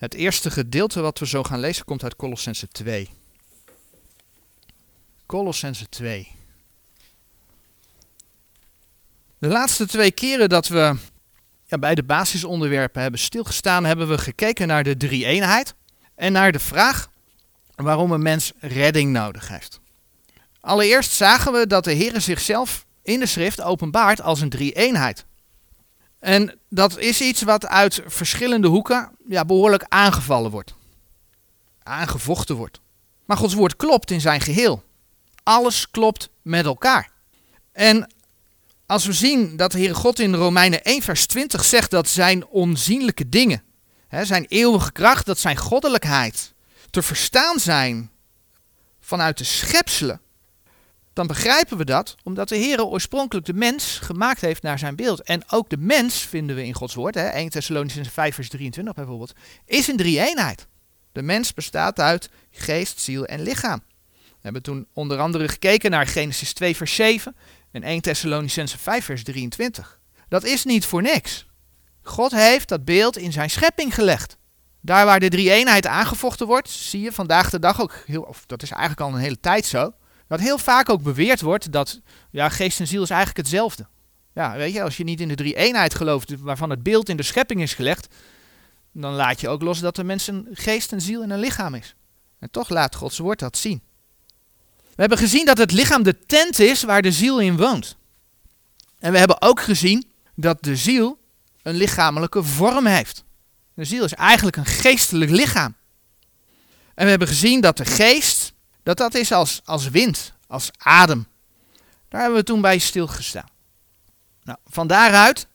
Het eerste gedeelte wat we zo gaan lezen komt uit Colossense 2. Colossense 2. De laatste twee keren dat we ja, bij de basisonderwerpen hebben stilgestaan, hebben we gekeken naar de drie-eenheid en naar de vraag waarom een mens redding nodig heeft. Allereerst zagen we dat de Heer zichzelf in de schrift openbaart als een drie-eenheid. En dat is iets wat uit verschillende hoeken ja, behoorlijk aangevallen wordt. Aangevochten wordt. Maar Gods woord klopt in zijn geheel. Alles klopt met elkaar. En als we zien dat de Heere God in Romeinen 1 vers 20 zegt dat zijn onzienlijke dingen, hè, zijn eeuwige kracht, dat zijn goddelijkheid, te verstaan zijn vanuit de schepselen, dan begrijpen we dat omdat de Heer oorspronkelijk de mens gemaakt heeft naar zijn beeld. En ook de mens, vinden we in Gods woord, hè, 1 Thessalonians 5 vers 23 bijvoorbeeld, is een drie-eenheid. De mens bestaat uit geest, ziel en lichaam. We hebben toen onder andere gekeken naar Genesis 2 vers 7 en 1 Thessalonicense 5 vers 23. Dat is niet voor niks. God heeft dat beeld in zijn schepping gelegd. Daar waar de drie-eenheid aangevochten wordt, zie je vandaag de dag ook, heel, of dat is eigenlijk al een hele tijd zo, dat heel vaak ook beweerd wordt dat ja, geest en ziel is eigenlijk hetzelfde. Ja, weet je, als je niet in de drie-eenheid gelooft waarvan het beeld in de schepping is gelegd, dan laat je ook los dat de mens een geest, een ziel en een lichaam is. En toch laat Gods woord dat zien. We hebben gezien dat het lichaam de tent is waar de ziel in woont. En we hebben ook gezien dat de ziel een lichamelijke vorm heeft. De ziel is eigenlijk een geestelijk lichaam. En we hebben gezien dat de geest, dat dat is als, als wind, als adem. Daar hebben we toen bij stilgestaan. Nou, van daaruit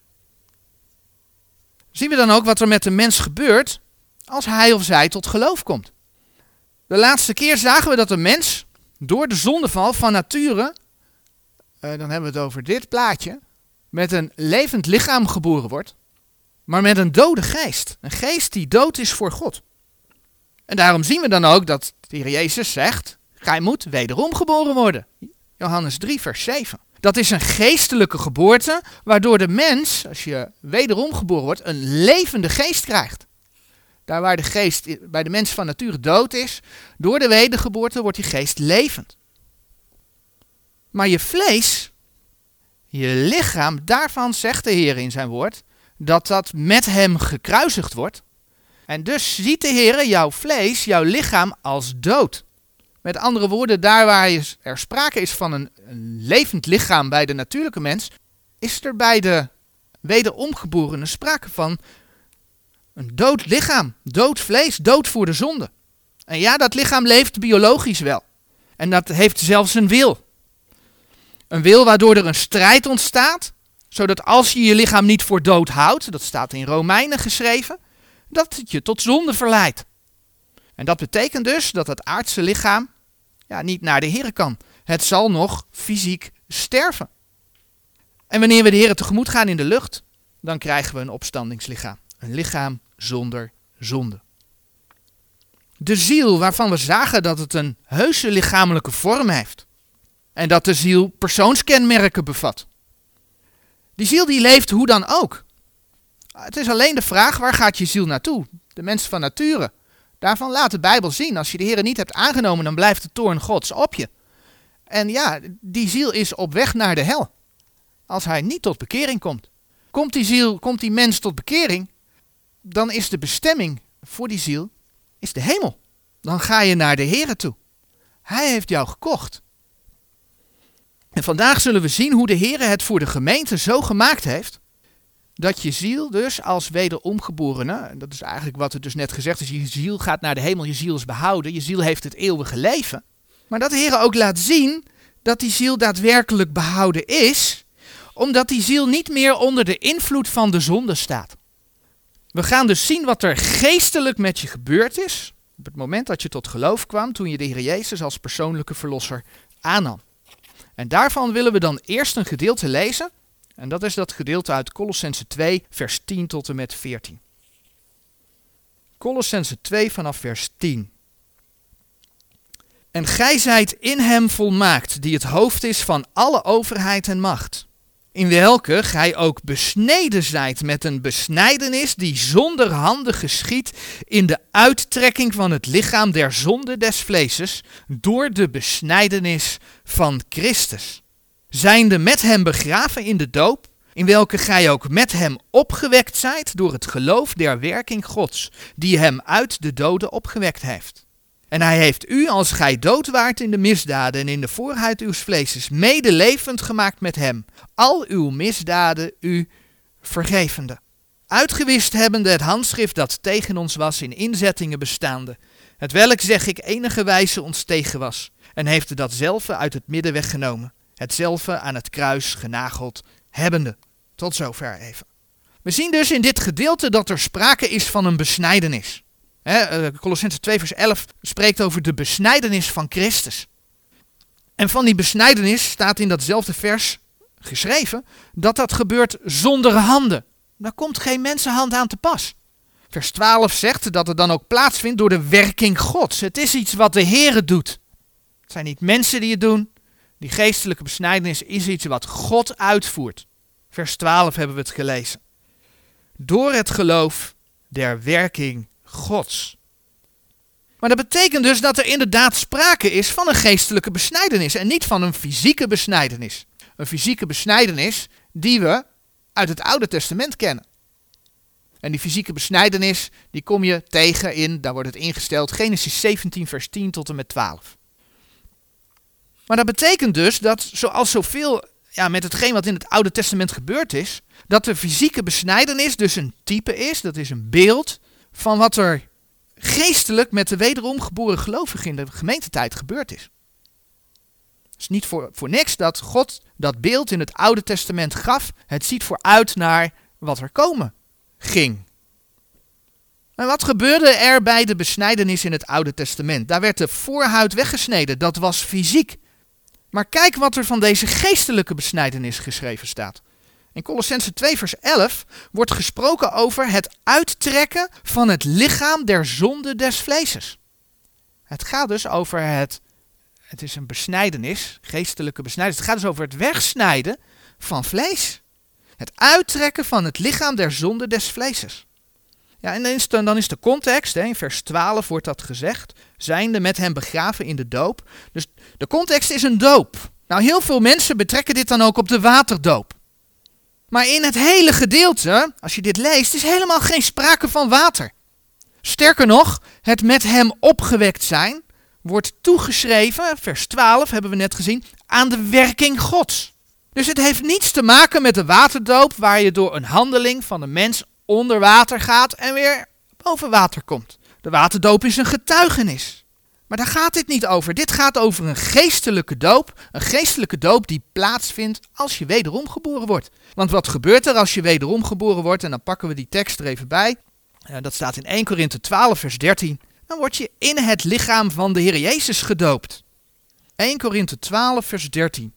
zien we dan ook wat er met de mens gebeurt als hij of zij tot geloof komt. De laatste keer zagen we dat de mens door de zondeval van nature, uh, dan hebben we het over dit plaatje, met een levend lichaam geboren wordt, maar met een dode geest. Een geest die dood is voor God. En daarom zien we dan ook dat de Heer Jezus zegt, gij moet wederom geboren worden. Johannes 3, vers 7. Dat is een geestelijke geboorte, waardoor de mens, als je wederom geboren wordt, een levende geest krijgt. Daar waar de geest bij de mens van nature dood is, door de wedergeboorte wordt die geest levend. Maar je vlees, je lichaam, daarvan zegt de Heer in zijn woord, dat dat met hem gekruisigd wordt. En dus ziet de Heer jouw vlees, jouw lichaam als dood. Met andere woorden, daar waar er sprake is van een, een levend lichaam bij de natuurlijke mens, is er bij de wederomgeborene sprake van een dood lichaam, dood vlees, dood voor de zonde. En ja, dat lichaam leeft biologisch wel. En dat heeft zelfs een wil. Een wil waardoor er een strijd ontstaat, zodat als je je lichaam niet voor dood houdt, dat staat in Romeinen geschreven, dat het je tot zonde verleidt. En dat betekent dus dat het aardse lichaam ja, niet naar de Heer kan. Het zal nog fysiek sterven. En wanneer we de Heer tegemoet gaan in de lucht, dan krijgen we een opstandingslichaam. Een lichaam zonder zonde. De ziel waarvan we zagen dat het een heuse lichamelijke vorm heeft. En dat de ziel persoonskenmerken bevat. Die ziel die leeft hoe dan ook. Het is alleen de vraag, waar gaat je ziel naartoe? De mens van nature. Daarvan laat de Bijbel zien, als je de Heer niet hebt aangenomen, dan blijft de toorn Gods op je. En ja, die ziel is op weg naar de hel. Als hij niet tot bekering komt. Komt die ziel, komt die mens tot bekering, dan is de bestemming voor die ziel is de hemel. Dan ga je naar de Heer toe. Hij heeft jou gekocht. En vandaag zullen we zien hoe de Heer het voor de gemeente zo gemaakt heeft. Dat je ziel dus als wederomgeborene, dat is eigenlijk wat er dus net gezegd is, je ziel gaat naar de hemel, je ziel is behouden, je ziel heeft het eeuwige leven. Maar dat de Heer ook laat zien dat die ziel daadwerkelijk behouden is, omdat die ziel niet meer onder de invloed van de zonde staat. We gaan dus zien wat er geestelijk met je gebeurd is. Op het moment dat je tot geloof kwam, toen je de Heer Jezus als persoonlijke verlosser aannam. En daarvan willen we dan eerst een gedeelte lezen. En dat is dat gedeelte uit Colossense 2, vers 10 tot en met 14. Colossense 2 vanaf vers 10. En gij zijt in hem volmaakt, die het hoofd is van alle overheid en macht in welke gij ook besneden zijt met een besnijdenis die zonder handen geschiet in de uittrekking van het lichaam der zonde des vleeses door de besnijdenis van Christus. Zijnde met hem begraven in de doop, in welke gij ook met hem opgewekt zijt door het geloof der werking Gods, die hem uit de doden opgewekt heeft. En hij heeft u, als gij dood waart in de misdaden en in de voorhuid uws vleeses, medelevend gemaakt met hem, al uw misdaden u vergevende. Uitgewist hebbende het handschrift dat tegen ons was in inzettingen bestaande, het welk zeg ik enige wijze ons tegen was, en heeft datzelfde uit het midden weggenomen, hetzelfde aan het kruis genageld hebbende. Tot zover even. We zien dus in dit gedeelte dat er sprake is van een besnijdenis. Eh, Colossense 2 vers 11 spreekt over de besnijdenis van Christus. En van die besnijdenis staat in datzelfde vers geschreven dat dat gebeurt zonder handen. Daar komt geen mensenhand aan te pas. Vers 12 zegt dat het dan ook plaatsvindt door de werking Gods. Het is iets wat de Heere doet. Het zijn niet mensen die het doen. Die geestelijke besnijdenis is iets wat God uitvoert. Vers 12 hebben we het gelezen. Door het geloof der werking Gods. Maar dat betekent dus dat er inderdaad sprake is van een geestelijke besnijdenis en niet van een fysieke besnijdenis. Een fysieke besnijdenis die we uit het Oude Testament kennen. En die fysieke besnijdenis, die kom je tegen in, daar wordt het ingesteld, Genesis 17, vers 10 tot en met 12. Maar dat betekent dus dat, zoals zoveel ja, met hetgeen wat in het Oude Testament gebeurd is, dat de fysieke besnijdenis dus een type is, dat is een beeld van wat er geestelijk met de wederom geboren gelovigen in de gemeentetijd gebeurd is. Het is niet voor, voor niks dat God dat beeld in het Oude Testament gaf. Het ziet vooruit naar wat er komen ging. En wat gebeurde er bij de besnijdenis in het Oude Testament? Daar werd de voorhuid weggesneden, dat was fysiek. Maar kijk wat er van deze geestelijke besnijdenis geschreven staat. In Colossense 2 vers 11 wordt gesproken over het uittrekken van het lichaam der zonde des vleeses. Het gaat dus over het, het is een besnijdenis, geestelijke besnijdenis. Het gaat dus over het wegsnijden van vlees. Het uittrekken van het lichaam der zonde des vleeses. Ja, en dan is de, dan is de context, in vers 12 wordt dat gezegd, zijnde met hem begraven in de doop. Dus de context is een doop. Nou, heel veel mensen betrekken dit dan ook op de waterdoop. Maar in het hele gedeelte, als je dit leest, is helemaal geen sprake van water. Sterker nog, het met hem opgewekt zijn wordt toegeschreven, vers 12 hebben we net gezien, aan de werking Gods. Dus het heeft niets te maken met de waterdoop waar je door een handeling van een mens onder water gaat en weer boven water komt. De waterdoop is een getuigenis. Maar daar gaat dit niet over. Dit gaat over een geestelijke doop. Een geestelijke doop die plaatsvindt als je wederom geboren wordt. Want wat gebeurt er als je wederom geboren wordt? En dan pakken we die tekst er even bij. dat staat in 1 Korinthe 12, vers 13. Dan word je in het lichaam van de Heer Jezus gedoopt. 1 Korinthe 12, vers 13.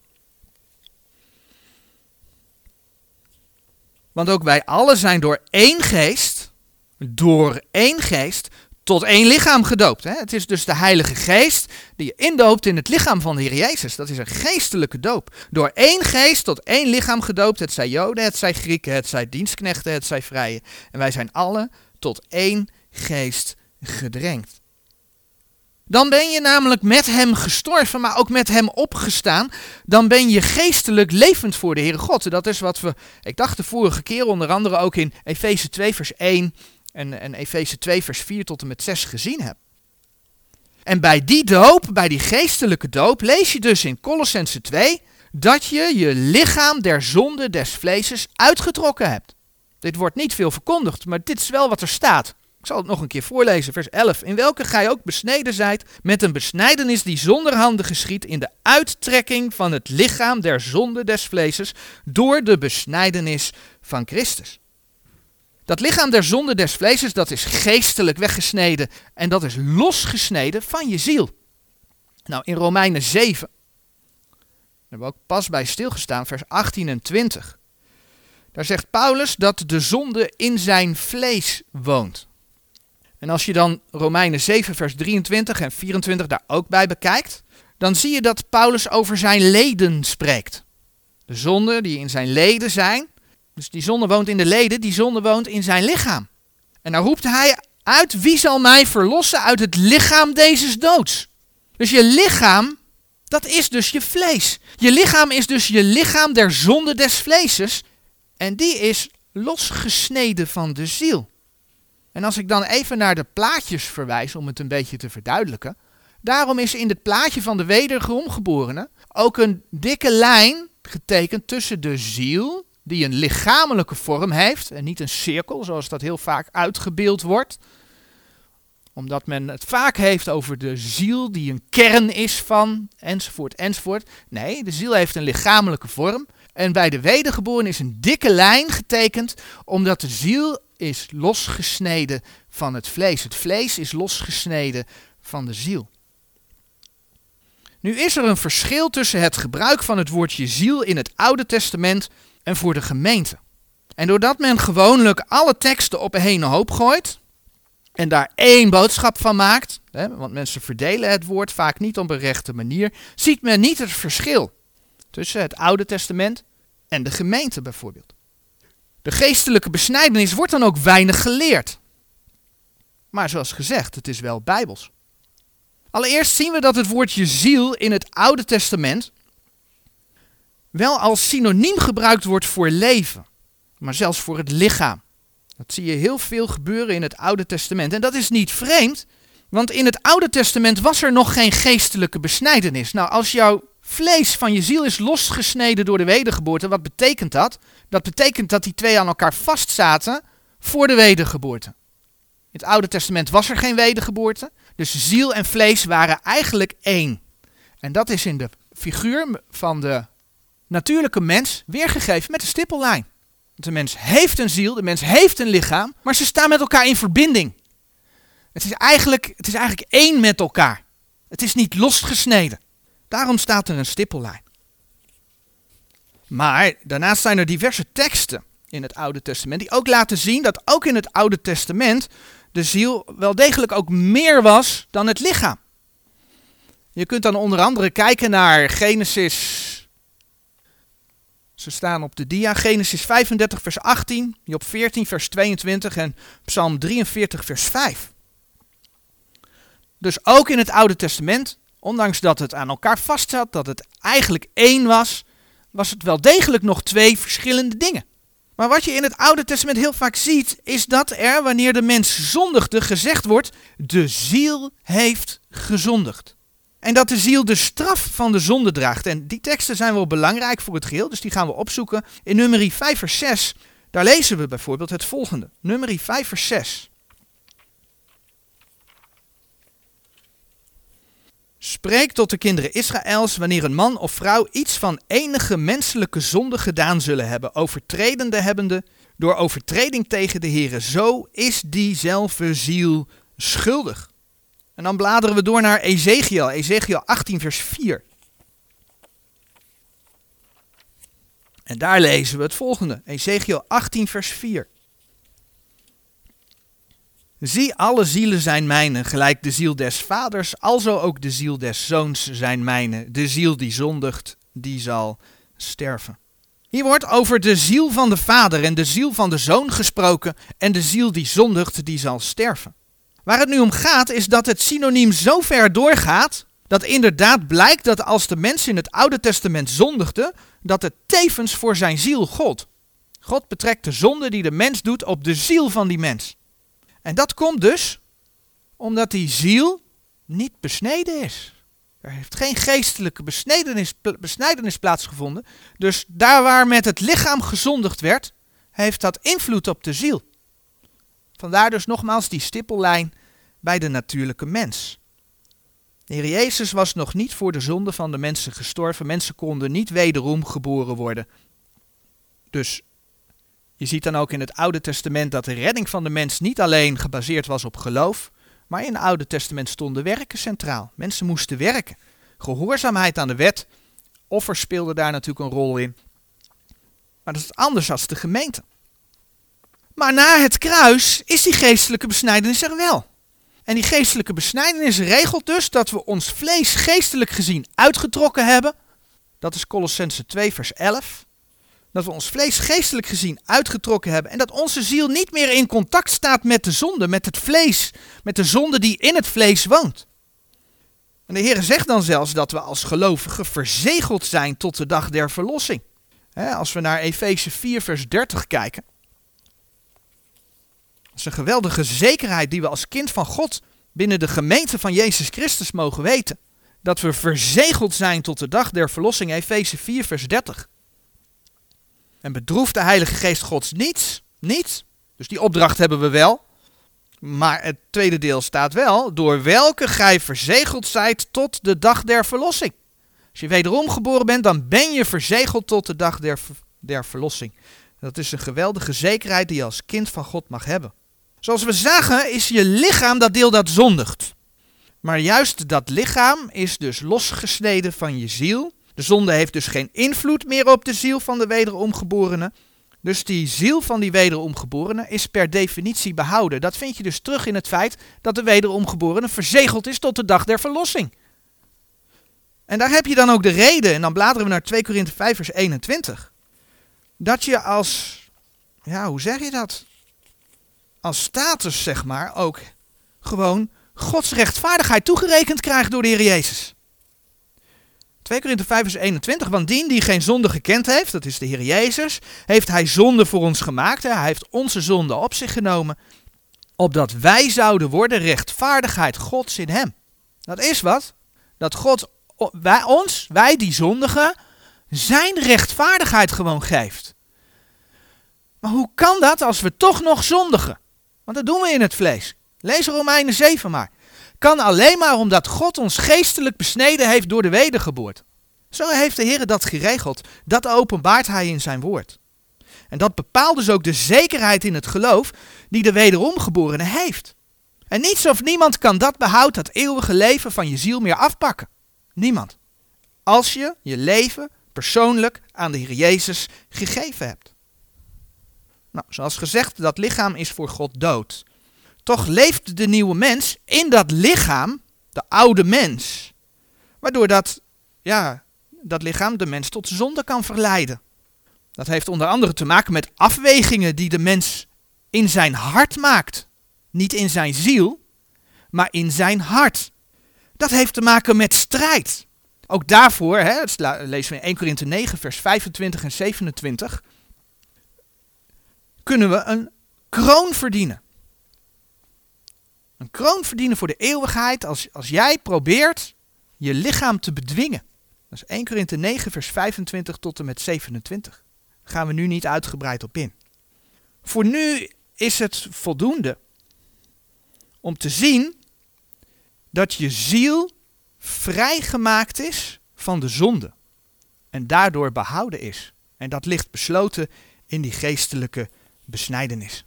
Want ook wij allen zijn door één geest, door één geest, tot één lichaam gedoopt. Hè? Het is dus de Heilige Geest die je indoopt in het lichaam van de Heer Jezus. Dat is een geestelijke doop. Door één geest tot één lichaam gedoopt. Het zij Joden, het zij Grieken, het zij dienstknechten, het zij vrije. En wij zijn alle tot één geest gedrenkt. Dan ben je namelijk met hem gestorven, maar ook met hem opgestaan. Dan ben je geestelijk levend voor de Heere God. Dat is wat we, ik dacht de vorige keer onder andere ook in Efeze 2 vers 1 en, en Efeze 2 vers 4 tot en met 6 gezien heb. En bij die doop, bij die geestelijke doop, lees je dus in Colossense 2 dat je je lichaam der zonde des vleeses uitgetrokken hebt. Dit wordt niet veel verkondigd, maar dit is wel wat er staat. Ik zal het nog een keer voorlezen, vers 11. In welke gij ook besneden zijt met een besnijdenis die zonder handen geschiet in de uittrekking van het lichaam der zonde des vleeses door de besnijdenis van Christus. Dat lichaam der zonde des vleeses, dat is geestelijk weggesneden en dat is losgesneden van je ziel. Nou, in Romeinen 7, daar hebben we ook pas bij stilgestaan, vers 18 en 20. Daar zegt Paulus dat de zonde in zijn vlees woont. En als je dan Romeinen 7, vers 23 en 24 daar ook bij bekijkt, dan zie je dat Paulus over zijn leden spreekt. De zonde die in zijn leden zijn. Dus die zonde woont in de leden, die zonde woont in zijn lichaam. En dan roept hij uit, wie zal mij verlossen uit het lichaam deze doods? Dus je lichaam, dat is dus je vlees. Je lichaam is dus je lichaam der zonde des vleeses. En die is losgesneden van de ziel. En als ik dan even naar de plaatjes verwijs om het een beetje te verduidelijken. Daarom is in het plaatje van de wederomgeborene ook een dikke lijn getekend tussen de ziel, die een lichamelijke vorm heeft en niet een cirkel, zoals dat heel vaak uitgebeeld wordt. Omdat men het vaak heeft over de ziel die een kern is van, enzovoort, enzovoort. Nee, de ziel heeft een lichamelijke vorm. En bij de wedergeboren is een dikke lijn getekend, omdat de ziel is losgesneden van het vlees. Het vlees is losgesneden van de ziel. Nu is er een verschil tussen het gebruik van het woordje ziel in het Oude Testament en voor de gemeente. En doordat men gewoonlijk alle teksten op een hoop gooit en daar één boodschap van maakt, hè, want mensen verdelen het woord vaak niet op een rechte manier, ziet men niet het verschil tussen het Oude Testament en de gemeente bijvoorbeeld. De geestelijke besnijdenis wordt dan ook weinig geleerd. Maar zoals gezegd, het is wel bijbels. Allereerst zien we dat het woordje ziel in het Oude Testament wel als synoniem gebruikt wordt voor leven, maar zelfs voor het lichaam. Dat zie je heel veel gebeuren in het Oude Testament. En dat is niet vreemd, want in het Oude Testament was er nog geen geestelijke besnijdenis. Nou, als jouw vlees van je ziel is losgesneden door de wedergeboorte, wat betekent dat? Dat betekent dat die twee aan elkaar vastzaten voor de wedergeboorte. In het Oude Testament was er geen wedergeboorte, dus ziel en vlees waren eigenlijk één. En dat is in de figuur van de natuurlijke mens weergegeven met een stippellijn. de mens heeft een ziel, de mens heeft een lichaam, maar ze staan met elkaar in verbinding. Het is eigenlijk, het is eigenlijk één met elkaar. Het is niet losgesneden. Daarom staat er een stippellijn. Maar daarnaast zijn er diverse teksten in het Oude Testament die ook laten zien dat ook in het Oude Testament de ziel wel degelijk ook meer was dan het lichaam. Je kunt dan onder andere kijken naar Genesis. Ze staan op de dia. Genesis 35 vers 18, Job 14 vers 22 en Psalm 43 vers 5. Dus ook in het Oude Testament, ondanks dat het aan elkaar vastzat, dat het eigenlijk één was, was het wel degelijk nog twee verschillende dingen. Maar wat je in het Oude Testament heel vaak ziet, is dat er, wanneer de mens zondigde, gezegd wordt: de ziel heeft gezondigd. En dat de ziel de straf van de zonde draagt. En die teksten zijn wel belangrijk voor het geheel, dus die gaan we opzoeken. In nummer 5 vers 6, daar lezen we bijvoorbeeld het volgende. Nummer 5 vers 6. Spreek tot de kinderen Israëls wanneer een man of vrouw iets van enige menselijke zonde gedaan zullen hebben, overtredende hebbende door overtreding tegen de Heere. Zo is diezelfde ziel schuldig. En dan bladeren we door naar Ezekiel, Ezekiel 18 vers 4. En daar lezen we het volgende, Ezekiel 18 vers 4. Zie, alle zielen zijn mijne, gelijk de ziel des vaders, alzo ook de ziel des zoons zijn mijne. De ziel die zondigt, die zal sterven. Hier wordt over de ziel van de vader en de ziel van de zoon gesproken en de ziel die zondigt, die zal sterven. Waar het nu om gaat is dat het synoniem zo ver doorgaat dat inderdaad blijkt dat als de mens in het Oude Testament zondigde, dat het tevens voor zijn ziel God. God betrekt de zonde die de mens doet op de ziel van die mens. En dat komt dus omdat die ziel niet besneden is. Er heeft geen geestelijke besnijdenis plaatsgevonden. Dus daar waar met het lichaam gezondigd werd, heeft dat invloed op de ziel. Vandaar dus nogmaals die stippellijn bij de natuurlijke mens. De Heer Jezus was nog niet voor de zonde van de mensen gestorven. Mensen konden niet wederom geboren worden. Dus je ziet dan ook in het Oude Testament dat de redding van de mens niet alleen gebaseerd was op geloof, maar in het Oude Testament stonden werken centraal. Mensen moesten werken. Gehoorzaamheid aan de wet, offers speelden daar natuurlijk een rol in. Maar dat is anders als de gemeente. Maar na het kruis is die geestelijke besnijdenis er wel. En die geestelijke besnijdenis regelt dus dat we ons vlees geestelijk gezien uitgetrokken hebben Dat is Colossense 2, vers 11. Dat we ons vlees geestelijk gezien uitgetrokken hebben. En dat onze ziel niet meer in contact staat met de zonde, met het vlees, met de zonde die in het vlees woont. En de Heer zegt dan zelfs dat we als gelovigen verzegeld zijn tot de dag der verlossing. als we naar Efeze 4, vers 30 kijken. Dat is een geweldige zekerheid die we als kind van God binnen de gemeente van Jezus Christus mogen weten. Dat we verzegeld zijn tot de dag der verlossing, Efeze 4, vers 30. En bedroeft de Heilige Geest Gods niets, niets. Dus die opdracht hebben we wel. Maar het tweede deel staat wel, door welke gij verzegeld zijt tot de dag der verlossing. Als je wederom geboren bent, dan ben je verzegeld tot de dag der, der verlossing. Dat is een geweldige zekerheid die je als kind van God mag hebben. Zoals we zagen, is je lichaam dat deel dat zondigt. Maar juist dat lichaam is dus losgesneden van je ziel. De zonde heeft dus geen invloed meer op de ziel van de wederomgeborene. Dus die ziel van die wederomgeborene is per definitie behouden. Dat vind je dus terug in het feit dat de wederomgeborene verzegeld is tot de dag der verlossing. En daar heb je dan ook de reden, en dan bladeren we naar 2 Korinthe 5 vers 21. Dat je als, ja hoe zeg je dat? Als status zeg maar ook gewoon Gods rechtvaardigheid toegerekend krijgt door de Heer Jezus. 2 Korinther 5 vers 21, want dien die geen zonde gekend heeft, dat is de Heer Jezus, heeft hij zonde voor ons gemaakt. Hij heeft onze zonde op zich genomen, opdat wij zouden worden rechtvaardigheid Gods in hem. Dat is wat? Dat God wij, ons, wij die zondigen, zijn rechtvaardigheid gewoon geeft. Maar hoe kan dat als we toch nog zondigen? Want dat doen we in het vlees. Lees Romeinen 7 maar kan alleen maar omdat God ons geestelijk besneden heeft door de wedergeboorte. Zo heeft de Heer dat geregeld. Dat openbaart Hij in zijn woord. En dat bepaalt dus ook de zekerheid in het geloof die de wederomgeborene heeft. En niets of niemand kan dat behoud, dat eeuwige leven van je ziel meer afpakken. Niemand. Als je je leven persoonlijk aan de Heer Jezus gegeven hebt. Nou, zoals gezegd, dat lichaam is voor God dood. Toch leeft de nieuwe mens in dat lichaam, de oude mens. Waardoor dat, ja, dat lichaam de mens tot zonde kan verleiden. Dat heeft onder andere te maken met afwegingen die de mens in zijn hart maakt. Niet in zijn ziel, maar in zijn hart. Dat heeft te maken met strijd. Ook daarvoor, hè, lezen we in 1 Korinthe 9, vers 25 en 27, kunnen we een kroon verdienen. Een kroon verdienen voor de eeuwigheid als, als jij probeert je lichaam te bedwingen. Dat is 1 Korinthe 9 vers 25 tot en met 27. Daar gaan we nu niet uitgebreid op in. Voor nu is het voldoende om te zien dat je ziel vrijgemaakt is van de zonde en daardoor behouden is. En dat ligt besloten in die geestelijke besnijdenis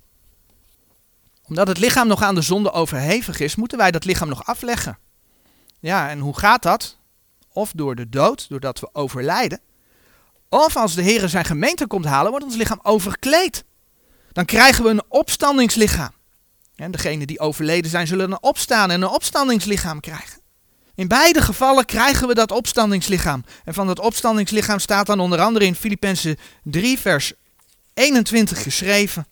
omdat het lichaam nog aan de zonde overhevig is, moeten wij dat lichaam nog afleggen. Ja, en hoe gaat dat? Of door de dood, doordat we overlijden. Of als de Heer zijn gemeente komt halen, wordt ons lichaam overkleed. Dan krijgen we een opstandingslichaam. En degenen die overleden zijn, zullen een opstaan en een opstandingslichaam krijgen. In beide gevallen krijgen we dat opstandingslichaam. En van dat opstandingslichaam staat dan onder andere in Filippenzen 3, vers 21 geschreven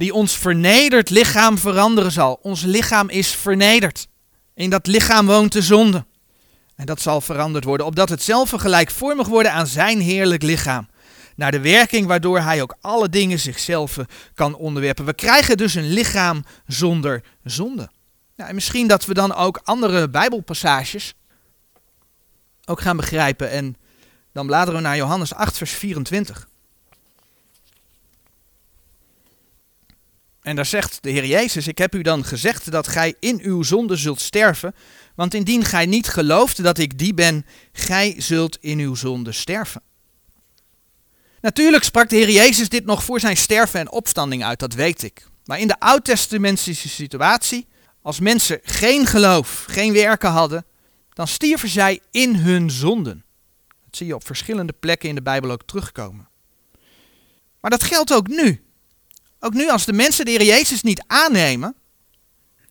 die ons vernederd lichaam veranderen zal. Ons lichaam is vernederd. In dat lichaam woont de zonde. En dat zal veranderd worden, opdat het zelf gelijkvormig worden aan zijn heerlijk lichaam. Naar de werking waardoor hij ook alle dingen zichzelf kan onderwerpen. We krijgen dus een lichaam zonder zonde. En misschien dat we dan ook andere Bijbelpassages ook gaan begrijpen. En dan bladeren we naar Johannes 8, vers 24. En daar zegt de Heer Jezus: Ik heb u dan gezegd dat gij in uw zonde zult sterven. Want indien gij niet gelooft dat ik die ben, gij zult in uw zonde sterven. Natuurlijk sprak de Heer Jezus dit nog voor zijn sterven en opstanding uit, dat weet ik. Maar in de oud-testamentische situatie, als mensen geen geloof, geen werken hadden, dan stierven zij in hun zonden. Dat zie je op verschillende plekken in de Bijbel ook terugkomen. Maar dat geldt ook nu. Ook nu, als de mensen de Heer Jezus niet aannemen,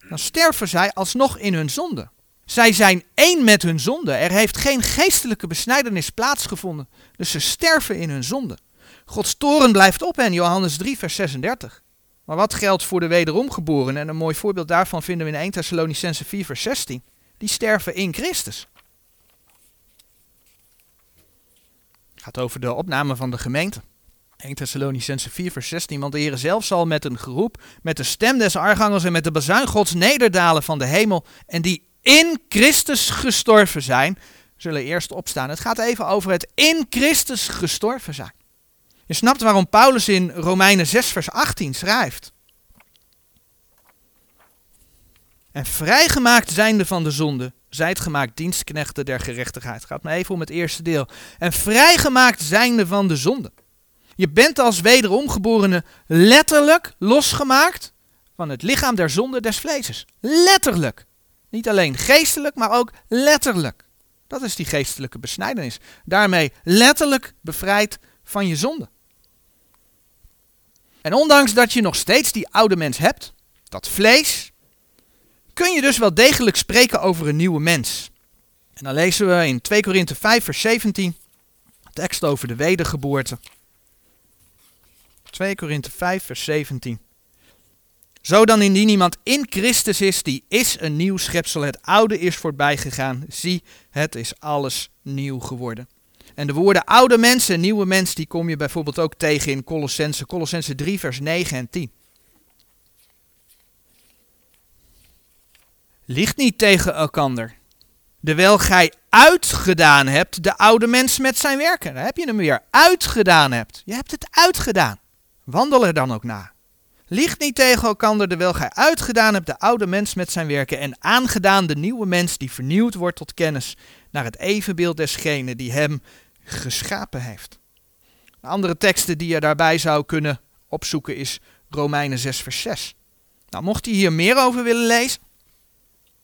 dan sterven zij alsnog in hun zonde. Zij zijn één met hun zonde. Er heeft geen geestelijke besnijdenis plaatsgevonden. Dus ze sterven in hun zonde. Gods toren blijft op hen, Johannes 3, vers 36. Maar wat geldt voor de wederomgeborenen? En een mooi voorbeeld daarvan vinden we in 1 Thessalonicense 4, vers 16. Die sterven in Christus. Het gaat over de opname van de gemeente. 1 Thessalonicense 4 vers 16, want de Heer zelf zal met een geroep, met de stem des archangels en met de bazuin Gods nederdalen van de hemel en die in Christus gestorven zijn, zullen eerst opstaan. Het gaat even over het in Christus gestorven zijn. Je snapt waarom Paulus in Romeinen 6 vers 18 schrijft. En vrijgemaakt zijnde van de zonde, zijt gemaakt dienstknechten der gerechtigheid. Het gaat me even om het eerste deel. En vrijgemaakt zijnde van de zonde. Je bent als wederomgeborene letterlijk losgemaakt van het lichaam der zonde des vleeses. Letterlijk. Niet alleen geestelijk, maar ook letterlijk. Dat is die geestelijke besnijdenis. Daarmee letterlijk bevrijd van je zonde. En ondanks dat je nog steeds die oude mens hebt, dat vlees, kun je dus wel degelijk spreken over een nieuwe mens. En dan lezen we in 2 Korinthe 5 vers 17, tekst over de wedergeboorte. 2 Korinthe 5 vers 17. Zo dan indien iemand in Christus is, die is een nieuw schepsel. Het oude is voorbij gegaan. Zie, het is alles nieuw geworden. En de woorden oude mens en nieuwe mens, die kom je bijvoorbeeld ook tegen in Colossense, Colossense 3 vers 9 en 10. Ligt niet tegen elkander. Terwijl gij uitgedaan hebt de oude mens met zijn werken. Daar heb je hem weer. Uitgedaan hebt. Je hebt het uitgedaan. Wandel er dan ook na. Ligt niet tegen elkander, terwijl gij uitgedaan hebt de oude mens met zijn werken en aangedaan de nieuwe mens die vernieuwd wordt tot kennis naar het evenbeeld desgene die hem geschapen heeft. andere teksten die je daarbij zou kunnen opzoeken is Romeinen 6 vers 6. Nou, mocht je hier meer over willen lezen,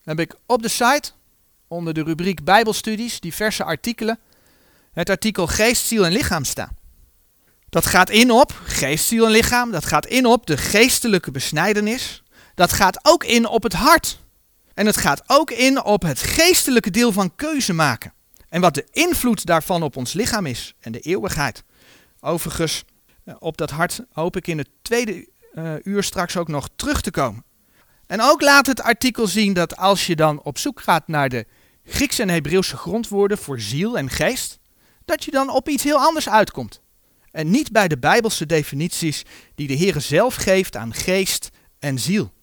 heb ik op de site onder de rubriek Bijbelstudies diverse artikelen het artikel Geest, Ziel en Lichaam staan. Dat gaat in op geest, ziel en lichaam. Dat gaat in op de geestelijke besnijdenis. Dat gaat ook in op het hart. En het gaat ook in op het geestelijke deel van keuze maken. En wat de invloed daarvan op ons lichaam is en de eeuwigheid. Overigens, eh, op dat hart hoop ik in het tweede uh, uur straks ook nog terug te komen. En ook laat het artikel zien dat als je dan op zoek gaat naar de Griekse en Hebreeuwse grondwoorden voor ziel en geest, dat je dan op iets heel anders uitkomt en niet bij de bijbelse definities die de Heer zelf geeft aan geest en ziel.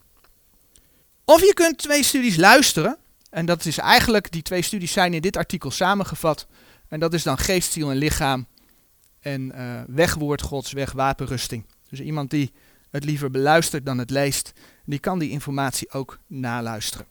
Of je kunt twee studies luisteren, en dat is eigenlijk, die twee studies zijn in dit artikel samengevat, en dat is dan geest, ziel en lichaam en uh, wegwoord Gods, weg wapenrusting. Dus iemand die het liever beluistert dan het leest, die kan die informatie ook naluisteren.